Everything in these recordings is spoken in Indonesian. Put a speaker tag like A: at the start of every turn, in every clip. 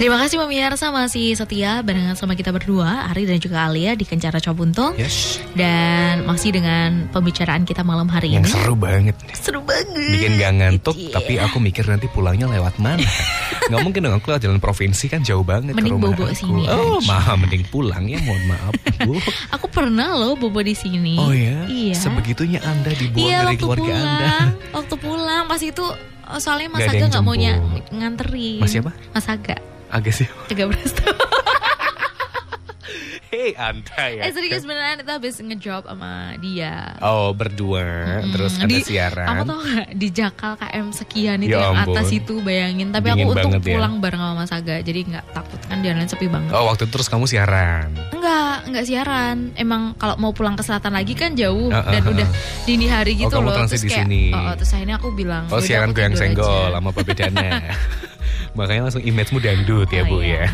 A: Terima kasih pemirsa masih setia barengan sama kita berdua, Ari dan juga Alia di Kencara Cobuntung.
B: Yes.
A: Dan masih dengan pembicaraan kita malam hari
B: Yang
A: ini.
B: seru banget.
A: Seru banget.
B: Bikin gak ngantuk,
A: Iya.
B: tapi aku mikir nanti pulangnya lewat mana. Gak mungkin dong aku lewat jalan provinsi kan jauh banget
A: Mending
B: ke rumah
A: bobo
B: aku.
A: sini
B: Oh,
A: aja.
B: maaf mending pulang ya, mohon maaf. Bu.
A: Aku pernah loh bobo di sini.
B: Oh ya?
A: Iya.
B: Sebegitunya Anda dibuang
A: Iya
B: dari keluarga
A: pulang,
B: Anda.
A: waktu pulang pas itu soalnya Mas
B: ada
A: Aga nggak mau
B: jemput.
A: nganterin.
B: Mas siapa?
A: Mas Aga,
B: Agak sih.
A: Aga Presto.
B: Hei, Anda ya.
A: eh serius beneran itu habis ngejob sama dia.
B: Oh, berdua,
A: Mm,
B: terus ada
A: di-
B: siaran.
A: Kamu tau gak di Jakal KM sekian itu
B: Ya
A: yang
B: ampun.
A: atas itu bayangin. Tapi
B: Dingin
A: aku untung
B: ya.
A: pulang bareng sama Mas Aga, jadi nggak takut kan jalan sepi banget.
B: Oh, waktu itu terus kamu siaran.
A: Enggak, enggak siaran. Emang kalau mau pulang ke selatan lagi kan jauh
B: Ah, ah,
A: dan
B: ah.
A: udah dini hari
B: Oh,
A: gitu
B: kamu
A: loh. Terus
B: di
A: kayak,
B: sini.
A: Oh, oh, terus akhirnya aku bilang.
B: Oh,
A: "Yaudah,
B: siaran goyang
A: tidur
B: senggol
A: aja."
B: sama Pak Bedana. Makanya langsung image-mu dangdut ya,
A: Oh,
B: Bu
A: iya.
B: ya.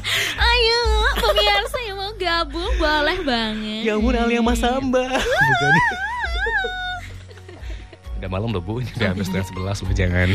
A: Ayo, pemirsa yang mau gabung boleh banget.
B: Ya ampun Alia Mas Samba. Bukan. Udah malam loh Bu, ini udah hampir setengah sebelas loh Jangan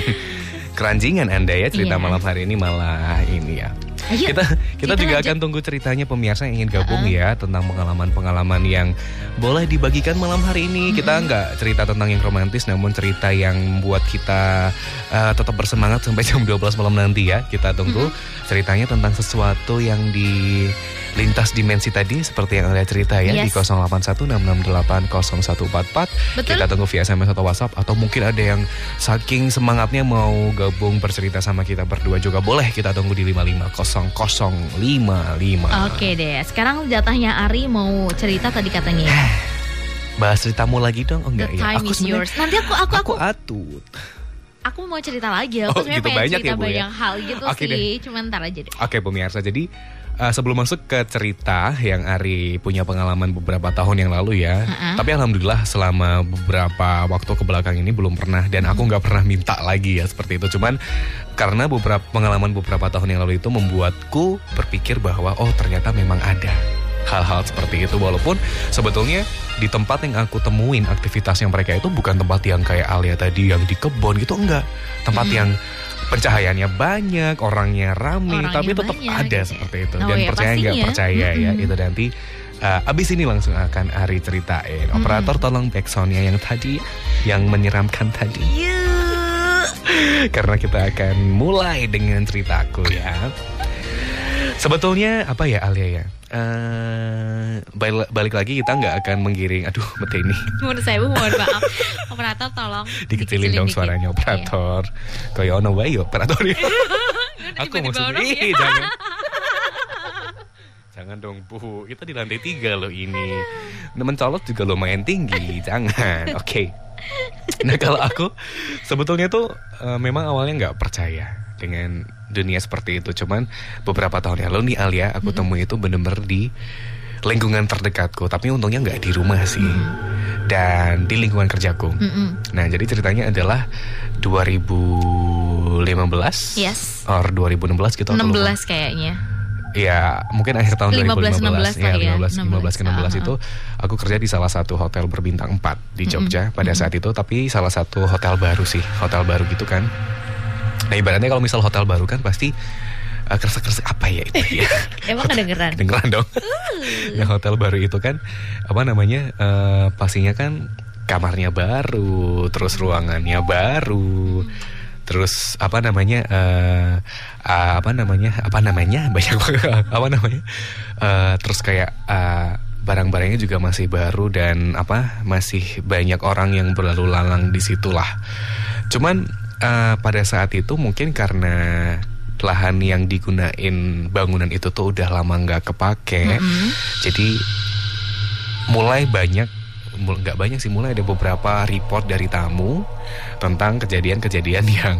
B: keranjingan Anda ya cerita
A: Iya.
B: malam hari ini malah ini ya
A: Ayo,
B: kita kita
A: kita
B: juga
A: lanjut.
B: akan tunggu ceritanya pemirsa yang ingin gabung ya tentang pengalaman-pengalaman yang boleh dibagikan malam hari ini. Kita nggak cerita tentang yang romantis, namun cerita yang membuat kita uh, tetap bersemangat sampai jam 12 malam nanti ya. Kita tunggu ceritanya tentang sesuatu yang di lintas dimensi tadi seperti yang ada cerita ya di
A: Yes.
B: 0816680144.
A: Betul.
B: Kita tunggu via SMS atau WhatsApp atau mungkin ada yang saking semangatnya mau gabung bercerita sama kita berdua juga boleh kita tunggu di 550055.
A: Oke deh, sekarang jatahnya Ari mau cerita tadi katanya. ya.
B: Bahas ceritamu lagi dong? Oh
A: The
B: enggak ya.
A: time is
B: sebenarnya-
A: yours. Nanti aku aku
B: Aku
A: aku
B: atut.
A: aku mau cerita lagi. Aku
B: Oh,
A: sebenarnya
B: gitu
A: pengen
B: banyak
A: cerita
B: ya, Bu, ya?
A: banyak hal gitu
B: Oke
A: sih. Cuman ntar aja deh.
B: Oke pemirsa, jadi eh, sebelum masuk ke cerita yang Ari punya pengalaman beberapa tahun yang lalu ya,
A: Ha-ha.
B: tapi alhamdulillah selama beberapa waktu ke belakang ini belum pernah dan aku nggak pernah minta lagi ya seperti itu. Cuman karena beberapa pengalaman beberapa tahun yang lalu itu membuatku berpikir bahwa oh ternyata memang ada hal-hal seperti itu walaupun sebetulnya di tempat yang aku temuin aktivitas yang mereka itu bukan tempat yang kayak Alia tadi yang di kebun gitu enggak tempat
A: Hmm.
B: yang pencahayaannya banyak orangnya rame
A: Orangnya
B: tapi tetap
A: banyak,
B: ada
A: gitu ya.
B: seperti itu.
A: Oh
B: dan
A: ya,
B: percaya nggak percaya ya
A: Mm-mm.
B: itu nanti uh, abis ini langsung akan Ari ceritain. Operator tolong backsoundnya yang tadi yang menyeramkan tadi. Karena kita akan mulai dengan ceritaku ya. Sebetulnya apa ya Alia ya? Eh, balik, balik lagi kita nggak akan menggiring. Aduh, mete ini
A: Menurut saya mohon maaf. Operator tolong
B: dikecilin dong
A: dikit.
B: suaranya
A: Iya.
B: operator. Kayak ono wae operator ya. Aku
A: orang ya.
B: ih jangan. Jangan dong Bu, kita di lantai tiga loh ini. Mencolot juga lumayan tinggi, jangan. Oke. Nah kalau aku sebetulnya tuh eh, memang awalnya nggak percaya dengan dunia seperti itu. Cuman beberapa tahun yang lalu nih Alia, aku temui itu bener-bener di lingkungan terdekatku. Tapi untungnya nggak di rumah sih, dan di lingkungan kerjaku.
A: Mm-mm.
B: Nah jadi ceritanya adalah 2015
A: Yes.
B: or 2016 gitu aku lupa.
A: 16 kayaknya.
B: Ya mungkin akhir tahun
A: 15,
B: 2015
A: 16 kali ya,
B: 15 15 ke 16
A: 16,
B: itu aku kerja di salah satu hotel berbintang 4 di Jogja pada saat itu tapi salah satu hotel baru sih hotel baru gitu kan nah ibaratnya kalau misal hotel baru kan pasti uh, kresek-kresek apa ya itu ya?
A: Emang kedengeran?
B: kedengeran dong. Nah hotel baru itu kan apa namanya eh, pastinya kan kamarnya baru terus ruangannya baru terus apa namanya eh, ah, apa namanya apa namanya banyak banget apa namanya Eh, terus kayak eh, barang-barangnya juga masih baru dan apa masih banyak orang yang berlalu lalang di situlah. Cuman eh, pada saat itu mungkin karena lahan yang digunain bangunan itu tuh udah lama nggak kepake
A: Mm-mm.
B: jadi mulai banyak nggak banyak sih mulai ada beberapa report dari tamu tentang kejadian-kejadian yang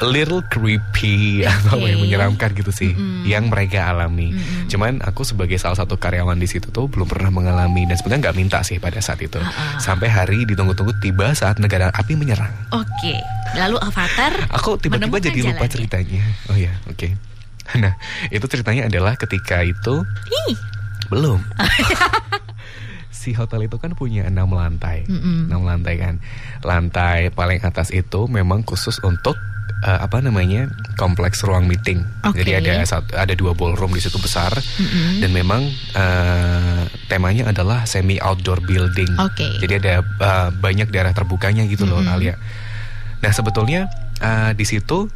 B: little creepy atau apa yang menyeramkan gitu sih
A: Mm-mm.
B: yang mereka alami.
A: Mm-mm.
B: Cuman aku sebagai salah satu karyawan di situ tuh belum pernah mengalami dan sebenarnya nggak minta sih pada saat itu.
A: Ah-ah.
B: Sampai hari ditunggu-tunggu tiba saat negara api menyerang.
A: Oke. Lalu Avatar
B: Aku tiba-tiba jadi lupa
A: jalannya.
B: ceritanya. Oh ya, oke. Nah, itu ceritanya adalah ketika itu
A: Ih,
B: belum. si hotel itu kan punya enam lantai,
A: Mm-mm.
B: enam lantai kan. Lantai paling atas itu memang khusus untuk eh, apa namanya kompleks ruang meeting.
A: Oke.
B: Jadi ada satu, ada dua ballroom di situ besar
A: Mm-mm.
B: dan memang eh, temanya adalah semi outdoor building.
A: Oke.
B: Jadi ada eh, banyak daerah terbukanya gitu loh
A: Mm-mm.
B: Alia. Nah sebetulnya eh, di situ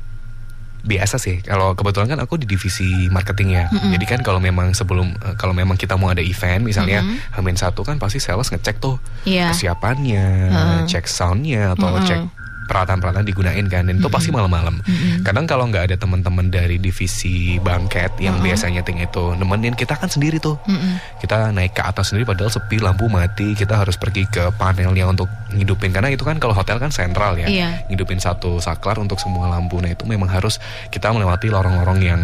B: biasa sih. Kalau kebetulan kan aku di divisi marketing ya.
A: Mm-mm.
B: Jadi kan kalau memang sebelum eh, kalau memang kita mau ada event misalnya
A: Mm-mm.
B: Hamin satu kan pasti sales ngecek tuh
A: Iya.
B: kesiapannya,
A: Heeh.
B: cek soundnya atau
A: Mm-mm.
B: cek peralatan-peralatan digunain kan. Dan itu pasti malam-malam.
A: Mm-mm.
B: Kadang kalau nggak ada teman-teman dari divisi bangket yang
A: Mm-mm.
B: biasanya ting itu nemenin kita kan sendiri tuh
A: Mm-mm.
B: kita naik ke atas sendiri padahal sepi lampu mati kita harus pergi ke panelnya untuk ngidupin karena itu kan kalau hotel kan sentral ya
A: Iya.
B: ngidupin satu saklar untuk semua lampu nah itu memang harus kita melewati lorong-lorong yang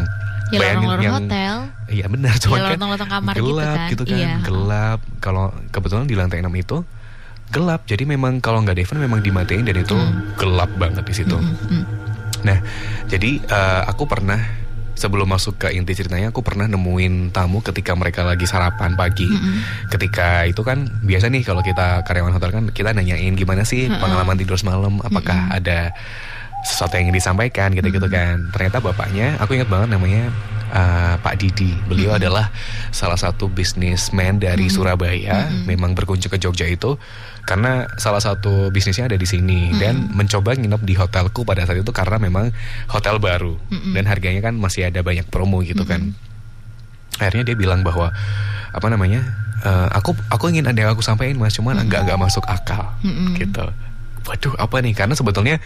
A: Ya
B: bayangin
A: lorong-lorong hotel.
B: iya benar
A: Ya
B: cuman kan
A: lorong-lorong kamar gitu
B: gelap
A: kan.
B: gitu kan
A: Iya.
B: gelap kalau kebetulan di lantai 6 itu gelap jadi memang kalau nggak ada event memang dimatiin dan itu
A: Hmm.
B: gelap banget di situ
A: Mm-mm.
B: Nah, jadi eh, aku pernah sebelum masuk ke inti ceritanya, aku pernah nemuin tamu ketika mereka lagi sarapan pagi.
A: Mm-mm.
B: Ketika itu kan biasa nih kalau kita karyawan hotel kan kita nanyain gimana sih
A: Mm-mm.
B: pengalaman tidur semalam, apakah ada sesuatu yang ingin disampaikan gitu-gitu kan. Ternyata bapaknya, aku ingat banget namanya eh, Pak Didi. Beliau adalah salah satu bisnismen dari Surabaya, memang berkunjung ke Jogja itu karena salah satu bisnisnya ada di sini dan mencoba nginep di hotelku pada saat itu karena memang hotel baru
A: Mm-mm.
B: dan harganya kan masih ada banyak promo gitu kan. Akhirnya dia bilang bahwa apa namanya? eh, aku aku ingin ada yang aku sampaikan mas, cuman nggak nggak masuk akal
A: Mm-mm.
B: gitu. Waduh apa nih? Karena sebetulnya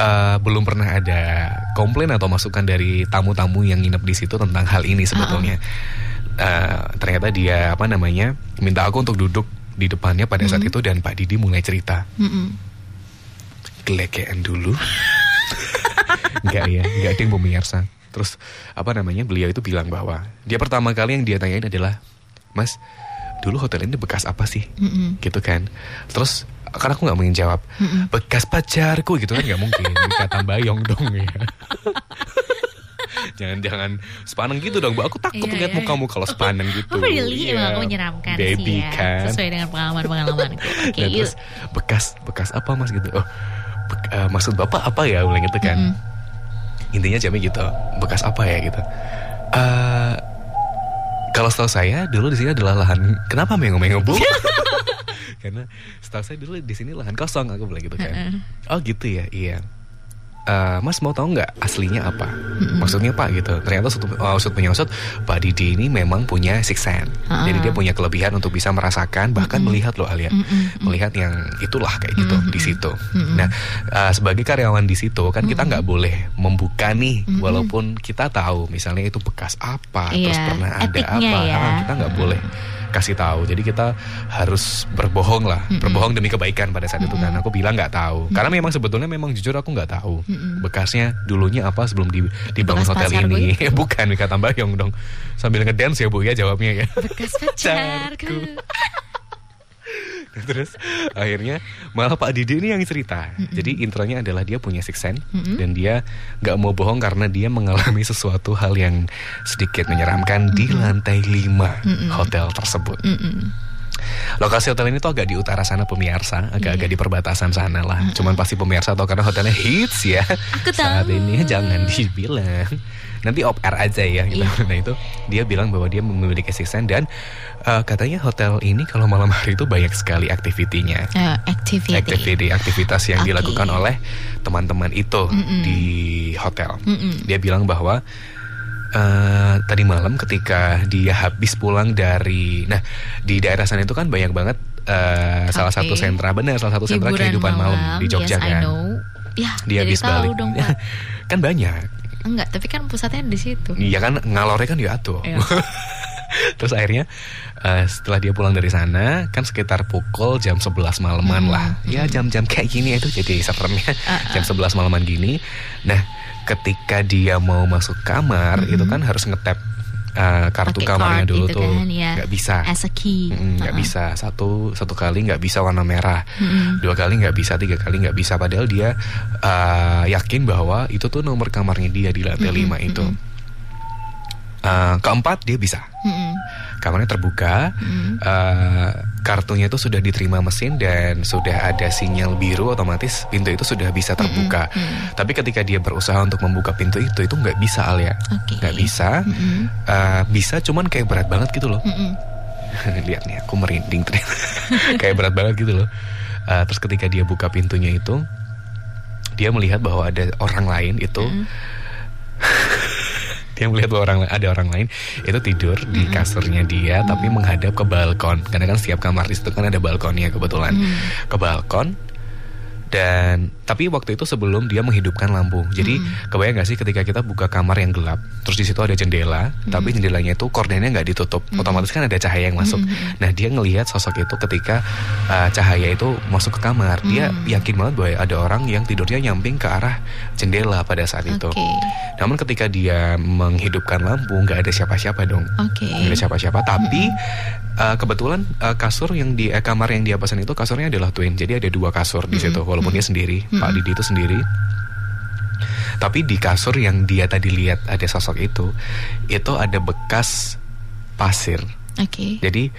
B: eh, belum pernah ada komplain atau masukan dari tamu-tamu yang nginep di situ tentang hal ini sebetulnya. Eh, ternyata dia apa namanya minta aku untuk duduk di depannya pada saat itu dan Pak Didi mulai cerita
A: Mm-mm.
B: gelekean dulu. Enggak ya, enggak ada yang pemirsa. Terus apa namanya beliau itu bilang bahwa dia pertama kali yang dia tanyain adalah, Mas, dulu hotel ini bekas apa sih?
A: Mm-mm.
B: Gitu kan. Terus karena aku nggak mungkin jawab
A: Mm-mm.
B: bekas pacarku gitu kan nggak mungkin. Dikata bayong dong ya. Jangan-jangan sepaneng gitu dong Bu aku takut
A: Iya,
B: lihat
A: iya,
B: mukamu kalau sepaneng gitu.
A: Oh really?
B: Iya,
A: Emang aku menyeramkan
B: baby
A: sih ya
B: kan.
A: Sesuai dengan pengalaman-pengalamanku Oke
B: Dan
A: yuk.
B: Terus bekas bekas apa mas? Gitu. Oh bek- eh, maksud bapak apa ya? Bilang gitu kan.
A: Mm-mm.
B: intinya jamnya gitu bekas apa ya? Gitu. Eh kalau setahu saya dulu di sini adalah lahan kenapa mengo-mengo bu? Karena setahu saya dulu di sini lahan kosong aku bilang gitu kan. Oh gitu ya iya Eh, Mas mau tahu nggak aslinya apa? Maksudnya Pak gitu. Ternyata usut oh, usut Pak Didi ini memang punya six sense.
A: Ah.
B: Jadi dia punya kelebihan untuk bisa merasakan bahkan melihat loh Alia,
A: Mm-mm.
B: melihat yang itulah kayak gitu
A: Mm-mm.
B: di situ.
A: Mm-mm.
B: Nah eh, sebagai karyawan di situ kan kita nggak boleh membuka nih,
A: Mm-mm.
B: walaupun kita tahu misalnya itu bekas apa, terus
A: Iya,
B: pernah ada
A: etiknya
B: apa,
A: ya.
B: Kita nggak boleh kasih tahu. Jadi kita harus berbohong lah,
A: Mm-mm.
B: berbohong demi kebaikan pada saat itu kan. Aku bilang nggak tahu, karena memang sebetulnya memang jujur aku nggak tahu
A: Mm-mm.
B: bekasnya dulunya apa sebelum di, dibangun
A: Bekas
B: hotel ini. Bukan kata Bayong dong. Sambil ngedance ya Bu ya jawabnya ya.
A: Bekas pacarku
B: Terus akhirnya malah Pak Didi ini yang cerita. Jadi intronya adalah dia punya six sense
A: Mm-mm.
B: dan dia nggak mau bohong karena dia mengalami sesuatu hal yang sedikit menyeramkan di lantai 5
A: Mm-mm.
B: hotel tersebut.
A: Mm-mm.
B: Lokasi hotel ini tuh agak di utara sana pemirsa, agak-agak
A: Iya.
B: di perbatasan sana lah. Cuman pasti pemirsa tahu karena hotelnya hits ya.
A: Aku
B: Saat
A: tahu.
B: ini jangan dibilang. Nanti op air aja ya gitu.
A: Iya.
B: Nah itu dia bilang bahwa dia memiliki asisten dan eh, katanya hotel ini kalau malam hari itu banyak sekali aktivitinya.
A: Eh, Activity
B: Activity, aktivitas yang
A: Oke.
B: dilakukan oleh teman-teman itu
A: Mm-mm.
B: di hotel.
A: Mm-mm.
B: Dia bilang bahwa eh tadi malam ketika dia habis pulang dari, nah di daerah sana itu kan banyak banget eh, salah
A: Cafe.
B: satu sentra benar salah satu sentra
A: Hiburan
B: kehidupan malam, di Jogja
A: yes, I
B: kan.
A: know. Ya,
B: Dia habis balik,
A: dong
B: kan banyak.
A: Enggak, tapi kan pusatnya di situ.
B: Iya kan ngalornya kan diatur.
A: Iya.
B: Terus akhirnya eh, setelah dia pulang dari sana kan sekitar pukul jam 11 malaman
A: Hmm,
B: lah. Ya jam-jam kayak gini itu jadi seremnya.
A: Ah,
B: jam 11 malaman gini. Nah, ketika dia mau masuk kamar
A: Mm-mm.
B: itu kan harus ngetap eh, kartu
A: Pakai
B: kamarnya dulu
A: itu
B: tuh.
A: kan, ya.
B: nggak bisa.
A: As a key.
B: Mm, nggak
A: Uh-uh.
B: bisa satu satu kali nggak bisa warna merah
A: Mm-mm.
B: dua kali nggak bisa tiga kali nggak bisa padahal dia eh, yakin bahwa itu tuh nomor kamarnya dia di lantai
A: Mm-mm,
B: lima itu
A: mm-mm.
B: Eh, keempat dia bisa
A: Mm-mm.
B: Kamarnya terbuka
A: Mm-mm.
B: eh, kartunya itu sudah diterima mesin dan sudah ada sinyal biru otomatis pintu itu sudah bisa terbuka.
A: Mm-mm, mm.
B: Tapi ketika dia berusaha untuk membuka pintu itu itu nggak bisa Alia,
A: Oke.
B: nggak bisa.
A: Mm-mm.
B: Eh, bisa cuman kayak berat banget gitu loh.
A: Mm-mm.
B: Lihat nih aku merinding ternyata. kayak berat banget gitu loh. Eh, terus ketika dia buka pintunya itu dia melihat bahwa ada orang lain itu
A: Mm.
B: dia melihat bahwa orang ada orang lain itu tidur di kasurnya dia tapi menghadap ke balkon. Karena kan setiap kamar di situ kan ada balkonnya kebetulan.
A: Mm.
B: ke balkon dan tapi waktu itu sebelum dia menghidupkan lampu. Jadi kebayang gak sih ketika kita buka kamar yang gelap terus di situ ada jendela tapi jendelanya itu kordennya nggak ditutup. Otomatis kan ada cahaya yang masuk. Nah dia ngelihat sosok itu ketika uh, cahaya itu masuk ke kamar. Dia yakin banget bahwa ada orang yang tidurnya nyamping ke arah jendela pada saat itu.
A: Oke.
B: namun ketika dia menghidupkan lampu nggak ada siapa-siapa dong.
A: Oke.
B: nggak ada siapa-siapa. Tapi uh, kebetulan uh, kasur yang di eh, kamar yang dia pesan itu kasurnya adalah twin. Jadi ada dua kasur di situ walaupun dia sendiri Pak Didi itu sendiri. Tapi di kasur yang dia tadi lihat ada sosok itu itu ada bekas pasir.
A: Oke.
B: jadi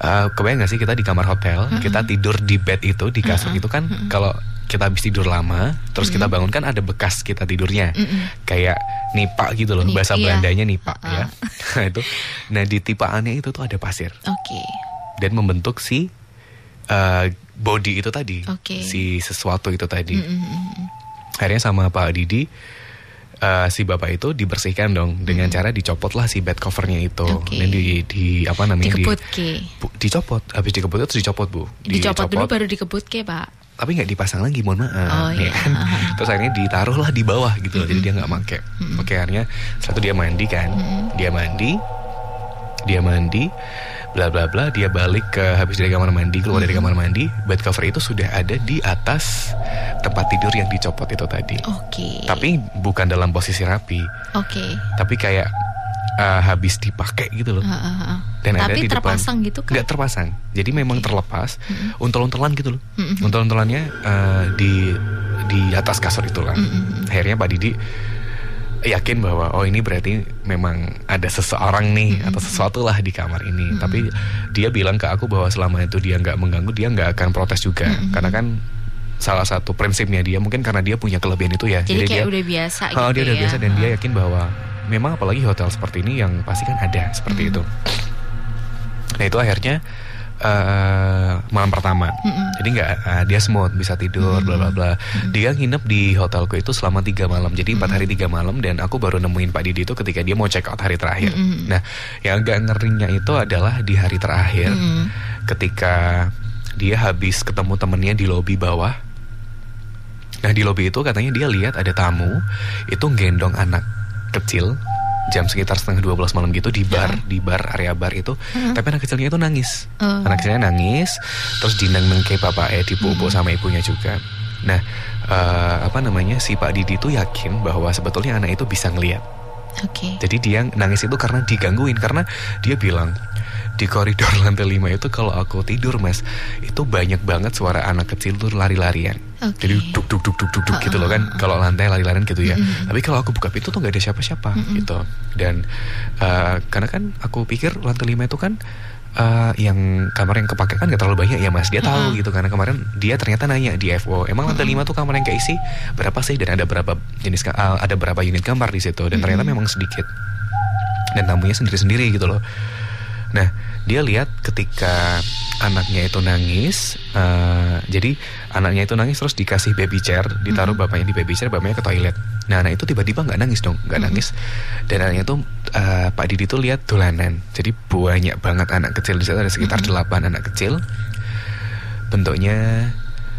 B: uh, kebayang gak sih kita di kamar hotel kita tidur di bed itu di kasur itu kan kalau kita habis tidur lama terus kita bangun kan ada bekas kita tidurnya
A: Mm-mm.
B: kayak nipa gitu loh bahasa
A: iya.
B: Belandanya nipa
A: Uh-uh.
B: ya nah itu nah di tipaannya itu tuh ada pasir
A: Oke.
B: dan membentuk si uh, body itu tadi
A: Oke.
B: si sesuatu itu tadi
A: Mm-mm.
B: akhirnya sama Pak Didi uh, si bapak itu dibersihkan dong dengan cara dicopot lah si bed covernya itu
A: Oke.
B: dan di, di apa namanya di-
A: Dikebut ke.
B: Bu, dicopot habis dikebut itu dicopot bu
A: Dicopot dulu baru dikebut ke, Pak.
B: Tapi nggak dipasang lagi mohon maaf
A: Oh,
B: ya
A: iya.
B: kan? Terus akhirnya ditaruh lah di bawah gitu loh jadi dia nggak make. Oke akhirnya satu dia mandi kan? Dia mandi dia mandi bla bla bla dia balik ke habis dari kamar mandi keluar dari kamar mandi bed cover itu sudah ada di atas tempat tidur yang dicopot itu tadi.
A: Oke.
B: tapi bukan dalam posisi rapi.
A: Oke.
B: tapi kayak eh, habis dipakai gitu loh.
A: Ah, ah, ah.
B: dan ada
A: Tapi
B: di depan
A: terpasang gitu kan?
B: nggak terpasang. Jadi memang terlepas untel-untelan gitu loh.
A: Mm-mm.
B: untel-untelannya eh, di di atas kasur itu kan.
A: Mm-mm.
B: akhirnya Pak Didi yakin bahwa oh ini berarti memang ada seseorang nih atau sesuatu lah di kamar ini. Tapi dia bilang ke aku bahwa selama itu dia nggak mengganggu dia nggak akan protes juga. Karena kan salah satu prinsipnya dia mungkin karena dia punya kelebihan itu ya.
A: Jadi kayak
B: dia
A: udah biasa
B: Oh,
A: gitu
B: dia udah
A: ya.
B: biasa dan dia yakin bahwa memang apalagi hotel seperti ini yang pasti kan ada seperti itu. Nah itu akhirnya eh, malam pertama.
A: Mm-mm.
B: Jadi nggak eh, dia smooth bisa tidur bla bla bla. Dia nginep di hotelku itu selama tiga malam. Jadi empat hari tiga malam dan aku baru nemuin Pak Didi itu ketika dia mau check out hari terakhir. Nah yang agak ngerinya itu adalah di hari terakhir ketika dia habis ketemu temennya di lobi bawah. Nah di lobi itu katanya dia lihat ada tamu itu gendong anak kecil jam sekitar setengah 12 malam gitu di bar di bar area bar itu tapi anak kecilnya itu nangis.
A: Oh.
B: anak kecilnya nangis terus dineng nengke bapak eh dipupuk sama ibunya juga. Nah eh, apa namanya si Pak Didi itu yakin bahwa sebetulnya anak itu bisa ngelihat
A: Oke.
B: jadi dia nangis itu karena digangguin karena dia bilang di koridor lantai 5 itu kalau aku tidur mas itu banyak banget suara anak kecil tuh lari-larian.
A: Oke.
B: Jadi duk duk duk duk duk, duk gitu loh kan kalau lantai lari-larian gitu ya. Tapi kalau aku buka pintu tuh nggak ada siapa-siapa gitu. Dan eh, karena kan aku pikir lantai 5 itu kan eh, yang kamar yang kepake kan gak terlalu banyak ya mas dia tahu gitu karena kemarin dia ternyata nanya di FO emang lantai 5 tuh kamar yang keisi berapa sih dan ada berapa jenis eh, ada berapa unit kamar di situ dan ternyata memang sedikit dan tamunya sendiri-sendiri gitu loh. Nah, dia lihat ketika anaknya itu nangis, eh, jadi anaknya itu nangis terus dikasih baby chair, ditaruh bapaknya di baby chair, bapaknya ke toilet. Nah, anak itu tiba-tiba nggak nangis dong, nggak nangis. Dan anaknya itu eh, Pak Didi tuh lihat dolanan. Jadi banyak banget anak kecil di situ ada sekitar delapan anak kecil. Bentuknya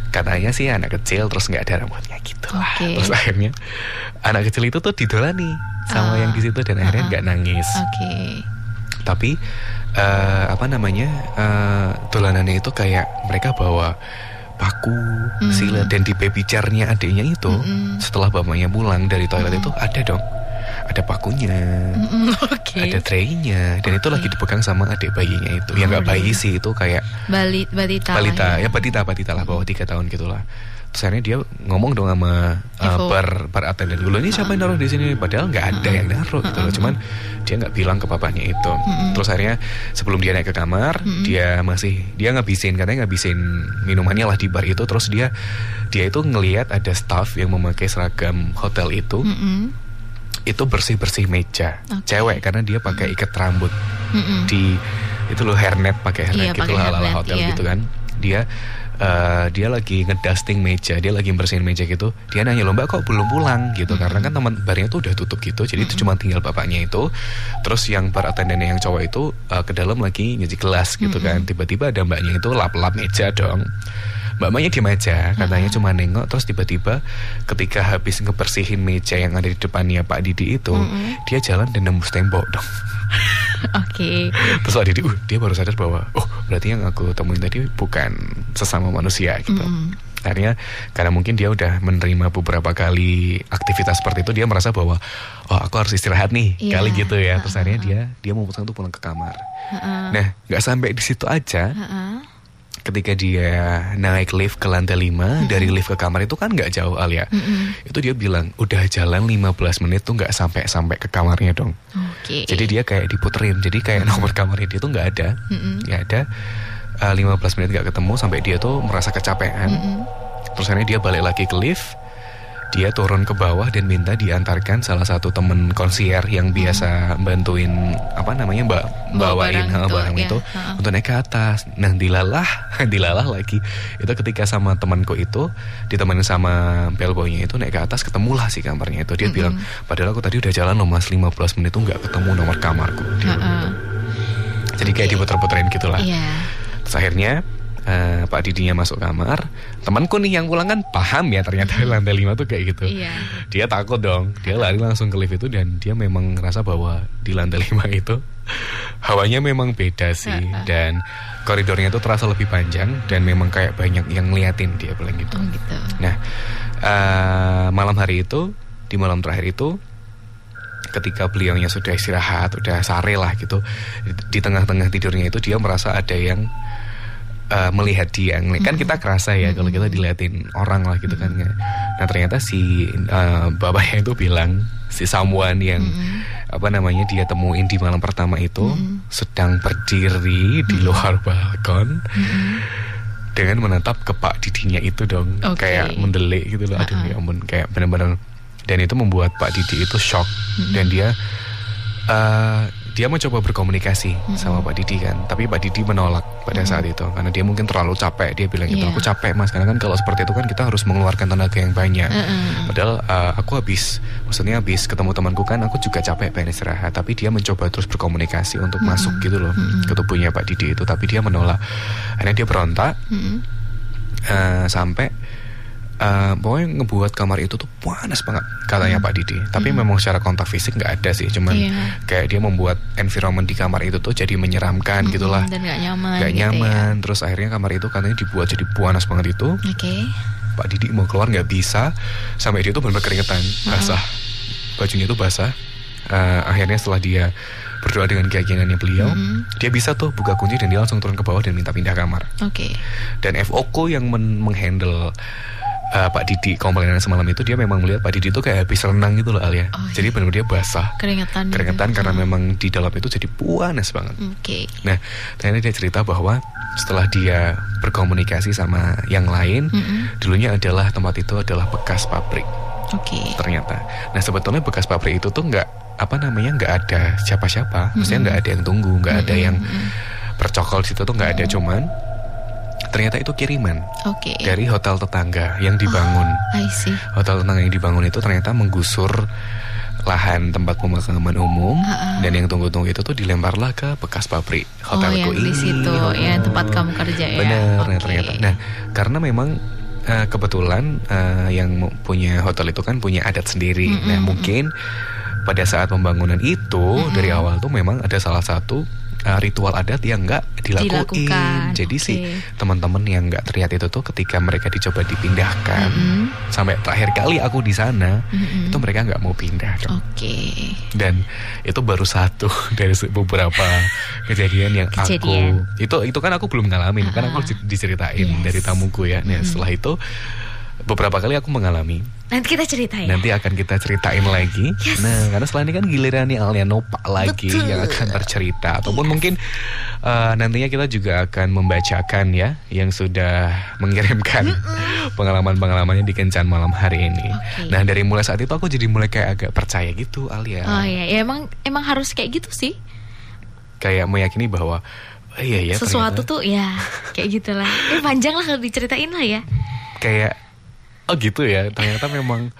B: katanya sih anak kecil terus nggak ada rambutnya gitu lah.
A: Oke.
B: Terus akhirnya anak kecil itu tuh didolani sama
A: Ah.
B: yang di situ dan akhirnya nggak nangis
A: Oke.
B: Tapi eh, apa namanya eh, dolanannya itu kayak mereka bawa paku,
A: Hmm.
B: silet dan di baby chairnya adiknya itu
A: Mm-mm.
B: setelah bapaknya pulang dari toilet itu ada dong ada pakunya,
A: Mm, Oke.
B: ada traynya, dan itu lagi dipegang sama adik bayinya itu. Ya
A: Oh,
B: nggak bayi
A: iya.
B: sih itu kayak
A: Bali, balita. lah
B: balita,
A: ya.
B: ya balita balita lah bawah tiga tahun gitulah. Akhirnya dia ngomong dong sama uh,
A: Info.
B: per per attendant dulu ini siapa yang naruh di sini? Padahal nggak ada yang naruh gitu loh. Cuman dia nggak bilang ke papanya itu. Terus akhirnya sebelum dia naik ke kamar dia masih dia ngabisin katanya ngabisin minumannya lah di bar itu. Terus dia dia itu ngelihat ada staff yang memakai seragam hotel itu. Itu bersih bersih meja.
A: Oke.
B: cewek karena dia pakai ikat rambut. Di itu loh hairnet pakai hairnet
A: Iya,
B: gitu lah ala hotel
A: iya.
B: gitu kan. Dia eh, dia lagi ngedusting meja dia lagi bersihin meja gitu dia nanya lomba kok belum pulang? Gitu karena kan teman barnya tuh udah tutup gitu jadi itu cuma tinggal bapaknya itu. Terus yang bar attendant yang cowok itu eh, ke dalam lagi nyuci gelas gitu kan. Tiba-tiba ada mbaknya itu lap-lap meja dong. Mbak-mbaknya diem aja, katanya cuma nengok Terus tiba-tiba ketika habis ngebersihin meja yang ada di depannya Pak Didi itu Dia jalan dan nembus tembok dong
A: Oke.
B: Terus Pak Didi, uh, dia baru sadar bahwa Oh berarti yang aku temuin tadi bukan sesama manusia gitu
A: Mm-mm.
B: Akhirnya karena mungkin dia udah menerima beberapa kali aktivitas seperti itu Dia merasa bahwa oh aku harus istirahat nih
A: Iya.
B: Kali gitu ya Terus akhirnya dia dia memutuskan untuk pulang ke kamar
A: Heeh.
B: Nah nggak sampai di situ aja
A: Heeh.
B: Ketika dia naik lift ke lantai 5 dari lift ke kamar itu kan nggak jauh Alia
A: Mm-mm.
B: itu dia bilang udah jalan 15 menit tuh nggak sampai sampai ke kamarnya dong.
A: Oke.
B: jadi dia kayak diputerin. Jadi kayak nomor kamarnya dia tuh nggak ada. Nggak ada. Uh, 15 menit nggak ketemu sampai dia tuh merasa kecapean.
A: Mm-mm.
B: terus akhirnya dia balik lagi ke lift dia turun ke bawah dan minta diantarkan salah satu temen konsier yang biasa bantuin apa namanya mbak
A: Bawa
B: bawain
A: barang itu,
B: barang
A: ya.
B: itu
A: Ha.
B: untuk naik ke atas. Nah dilalah, dilalah lagi. Itu ketika sama temanku itu ditemenin sama bellboynya itu naik ke atas ketemulah si kamarnya itu. Dia bilang, padahal aku tadi udah jalan loh mas 15 menit tuh nggak ketemu nomor kamarku. Dia. Jadi kayak diputer-puterin gitulah.
A: Iya.
B: Terus akhirnya eh, Pak Didinya masuk kamar. Temanku nih yang pulang kan paham ya ternyata lantai 5 tuh kayak gitu.
A: Iya.
B: Dia takut dong. Dia lari langsung ke lift itu dan dia memang ngerasa bahwa di lantai 5 itu hawanya memang beda sih dan koridornya itu terasa lebih panjang dan memang kayak banyak yang ngeliatin dia bilang gitu.
A: Oh gitu.
B: Nah, eh, malam hari itu di malam terakhir itu ketika beliaunya sudah istirahat, udah sare lah gitu, di, di tengah-tengah tidurnya itu dia merasa ada yang eh, melihat dia. Kan kita kerasa ya kalau kita diliatin orang lah gitu kan. Nah ternyata si eh, bapaknya itu bilang si someone yang apa namanya dia temuin di malam pertama itu sedang berdiri di luar balkon dengan menatap ke Pak Didinya itu dong.
A: Oke.
B: kayak mendelik gitu loh. Aduh ya ampun. Kayak benar-benar dan itu membuat Pak Didi itu shock. Dan dia eh, dia mencoba berkomunikasi sama Pak Didi kan tapi Pak Didi menolak pada saat itu karena dia mungkin terlalu capek dia bilang gitu
A: Iya.
B: aku capek mas karena kan kalau seperti itu kan kita harus mengeluarkan tenaga yang banyak
A: Heeh.
B: Padahal uh, aku habis, maksudnya habis ketemu temanku kan aku juga capek pengen istirahat. Tapi dia mencoba terus berkomunikasi untuk masuk gitu loh ke tubuhnya Pak Didi itu. Tapi dia menolak. Akhirnya dia berontak
A: Mm-mm.
B: uh, sampai uh, pokoknya ngebuat kamar itu tuh panas banget katanya Pak Didi. Tapi memang secara kontak fisik nggak ada sih. Cuman
A: Iya.
B: kayak dia membuat environment di kamar itu tuh jadi menyeramkan gitulah.
A: Dan gak nyaman.
B: Gak
A: gitu ya.
B: nyaman. Terus akhirnya kamar itu katanya dibuat jadi panas banget itu.
A: Oke.
B: Pak Didi mau keluar nggak bisa sampai dia tuh benar keringetan basah bajunya itu basah Eh, akhirnya setelah dia berdoa dengan keyakinannya beliau dia bisa tuh buka kunci dan dia langsung turun ke bawah dan minta pindah kamar
A: Oke.
B: dan FOK yang men- menghandle eh, Pak Didi komplainan semalam itu dia memang melihat Pak Didi itu kayak habis renang gitu loh Alia
A: Oh,
B: jadi benar-benar dia basah
A: Keringetan. gitu.
B: keringetan karena memang di dalam itu jadi panas banget
A: Oke.
B: Nah, ternyata dia cerita bahwa setelah dia berkomunikasi sama yang lain,
A: Mm-mm.
B: dulunya adalah tempat itu adalah bekas pabrik
A: Oke.
B: ternyata. Nah, sebetulnya bekas pabrik itu tuh nggak apa namanya nggak ada siapa-siapa, maksudnya nggak ada yang tunggu, nggak ada yang bercokol di situ tuh nggak ada, cuman ternyata itu kiriman
A: Oke.
B: dari hotel tetangga yang dibangun.
A: I see.
B: Hotel tetangga yang dibangun itu ternyata menggusur lahan tempat pemakaman umum
A: Ha-ha.
B: dan yang tunggu-tunggu itu tuh dilemparlah ke bekas pabrik
A: Oh,
B: hotelku
A: yang di
B: ini.
A: situ, ya tempat kamu kerja ya.
B: Benar, nah,
A: Oke.
B: ternyata. Nah, karena memang eh, kebetulan eh, yang punya hotel itu kan punya adat sendiri. Nah, mungkin pada saat pembangunan itu dari awal tuh memang ada salah satu uh, ritual adat yang nggak dilakuin.
A: Dilakukan,
B: Jadi
A: oke.
B: sih teman-teman yang nggak terlihat itu tuh ketika mereka dicoba dipindahkan
A: Mm-mm.
B: sampai terakhir kali aku di sana
A: Mm-mm.
B: itu mereka nggak mau pindah. dong.
A: Oke.
B: Dan itu baru satu dari beberapa kejadian yang
A: Kejadian.
B: aku itu itu kan aku belum ngalamin kan aku
A: Ah.
B: di- diceritain
A: Yes.
B: dari tamuku ya. Nah
A: Mm-mm.
B: setelah itu beberapa kali aku mengalami.
A: Nanti kita cerita ya.
B: Nanti akan kita ceritain lagi.
A: Yes.
B: Nah, karena setelah ini kan gilirannya Alia Nopa lagi
A: Betul.
B: yang akan bercerita ataupun mungkin uh, nantinya kita juga akan membacakan ya yang sudah mengirimkan pengalaman-pengalamannya di kencan malam hari ini.
A: Oke.
B: Nah, dari mulai saat itu aku jadi mulai kayak agak percaya gitu Alia.
A: Oh iya, ya emang emang harus kayak gitu sih.
B: Kayak meyakini bahwa oh, iya ya
A: Sesuatu
B: ternyata
A: tuh ya kayak gitulah. Eh panjang lah kalau diceritain lah ya.
B: kayak oh gitu ya. Ternyata memang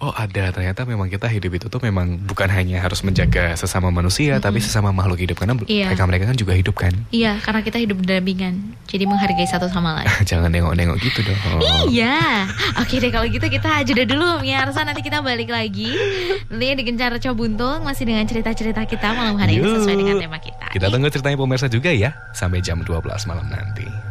B: oh ada. Ternyata memang kita hidup itu tuh memang bukan hanya harus menjaga sesama manusia tapi sesama makhluk hidup. Karena
A: Iya.
B: mereka mereka kan juga hidup kan?
A: Iya, karena kita hidup berdampingan. Jadi menghargai satu sama lain.
B: jangan nengok-nengok gitu dong.
A: Iya, oke deh kalau gitu kita jeda dulu Miarsa nanti kita balik lagi. Nantinya di Gencar Cobuntung masih dengan cerita-cerita kita malam hari ini
B: Yuk.
A: sesuai dengan tema kita.
B: Kita tunggu ceritanya pemirsa juga ya. Sampai jam 12 malam nanti